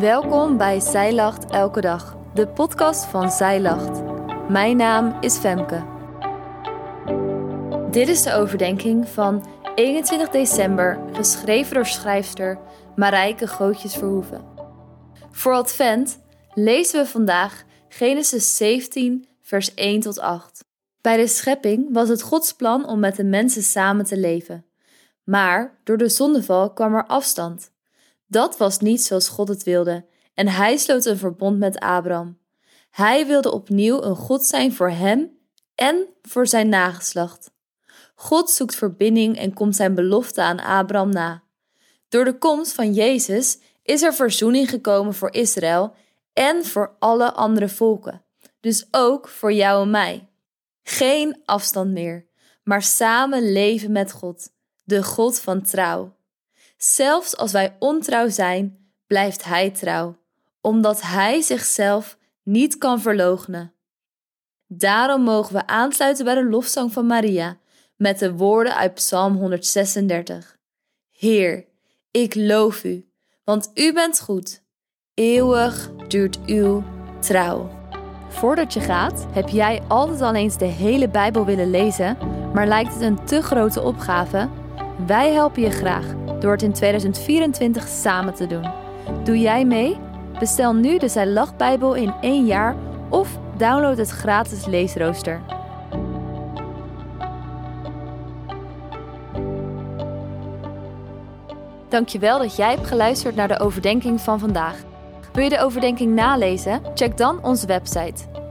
Welkom bij Zij Lacht Elke Dag, de podcast van Zij Lacht. Mijn naam is Femke. Dit is de overdenking van 21 december, geschreven door schrijfster Marijke Gootjes Verhoeven. Voor Advent lezen we vandaag Genesis 17, vers 1 tot 8. Bij de schepping was het Gods plan om met de mensen samen te leven. Maar door de zondeval kwam er afstand. Dat was niet zoals God het wilde, en hij sloot een verbond met Abraham. Hij wilde opnieuw een God zijn voor hem en voor zijn nageslacht. God zoekt verbinding en komt zijn belofte aan Abraham na. Door de komst van Jezus is er verzoening gekomen voor Israël en voor alle andere volken, dus ook voor jou en mij. Geen afstand meer, maar samen leven met God, de God van trouw. Zelfs als wij ontrouw zijn, blijft Hij trouw, omdat Hij zichzelf niet kan verloochenen. Daarom mogen we aansluiten bij de lofzang van Maria met de woorden uit Psalm 136. Heer, ik loof u, want u bent goed. Eeuwig duurt uw trouw. Voordat je gaat, heb jij altijd al eens de hele Bijbel willen lezen, maar lijkt het een te grote opgave? Wij helpen je graag door het in 2024 samen te doen. Doe jij mee? Bestel nu de Zij Lacht Bijbel in één jaar of download het gratis leesrooster. Dankjewel dat jij hebt geluisterd naar de overdenking van vandaag. Wil je de overdenking nalezen? Check dan onze website.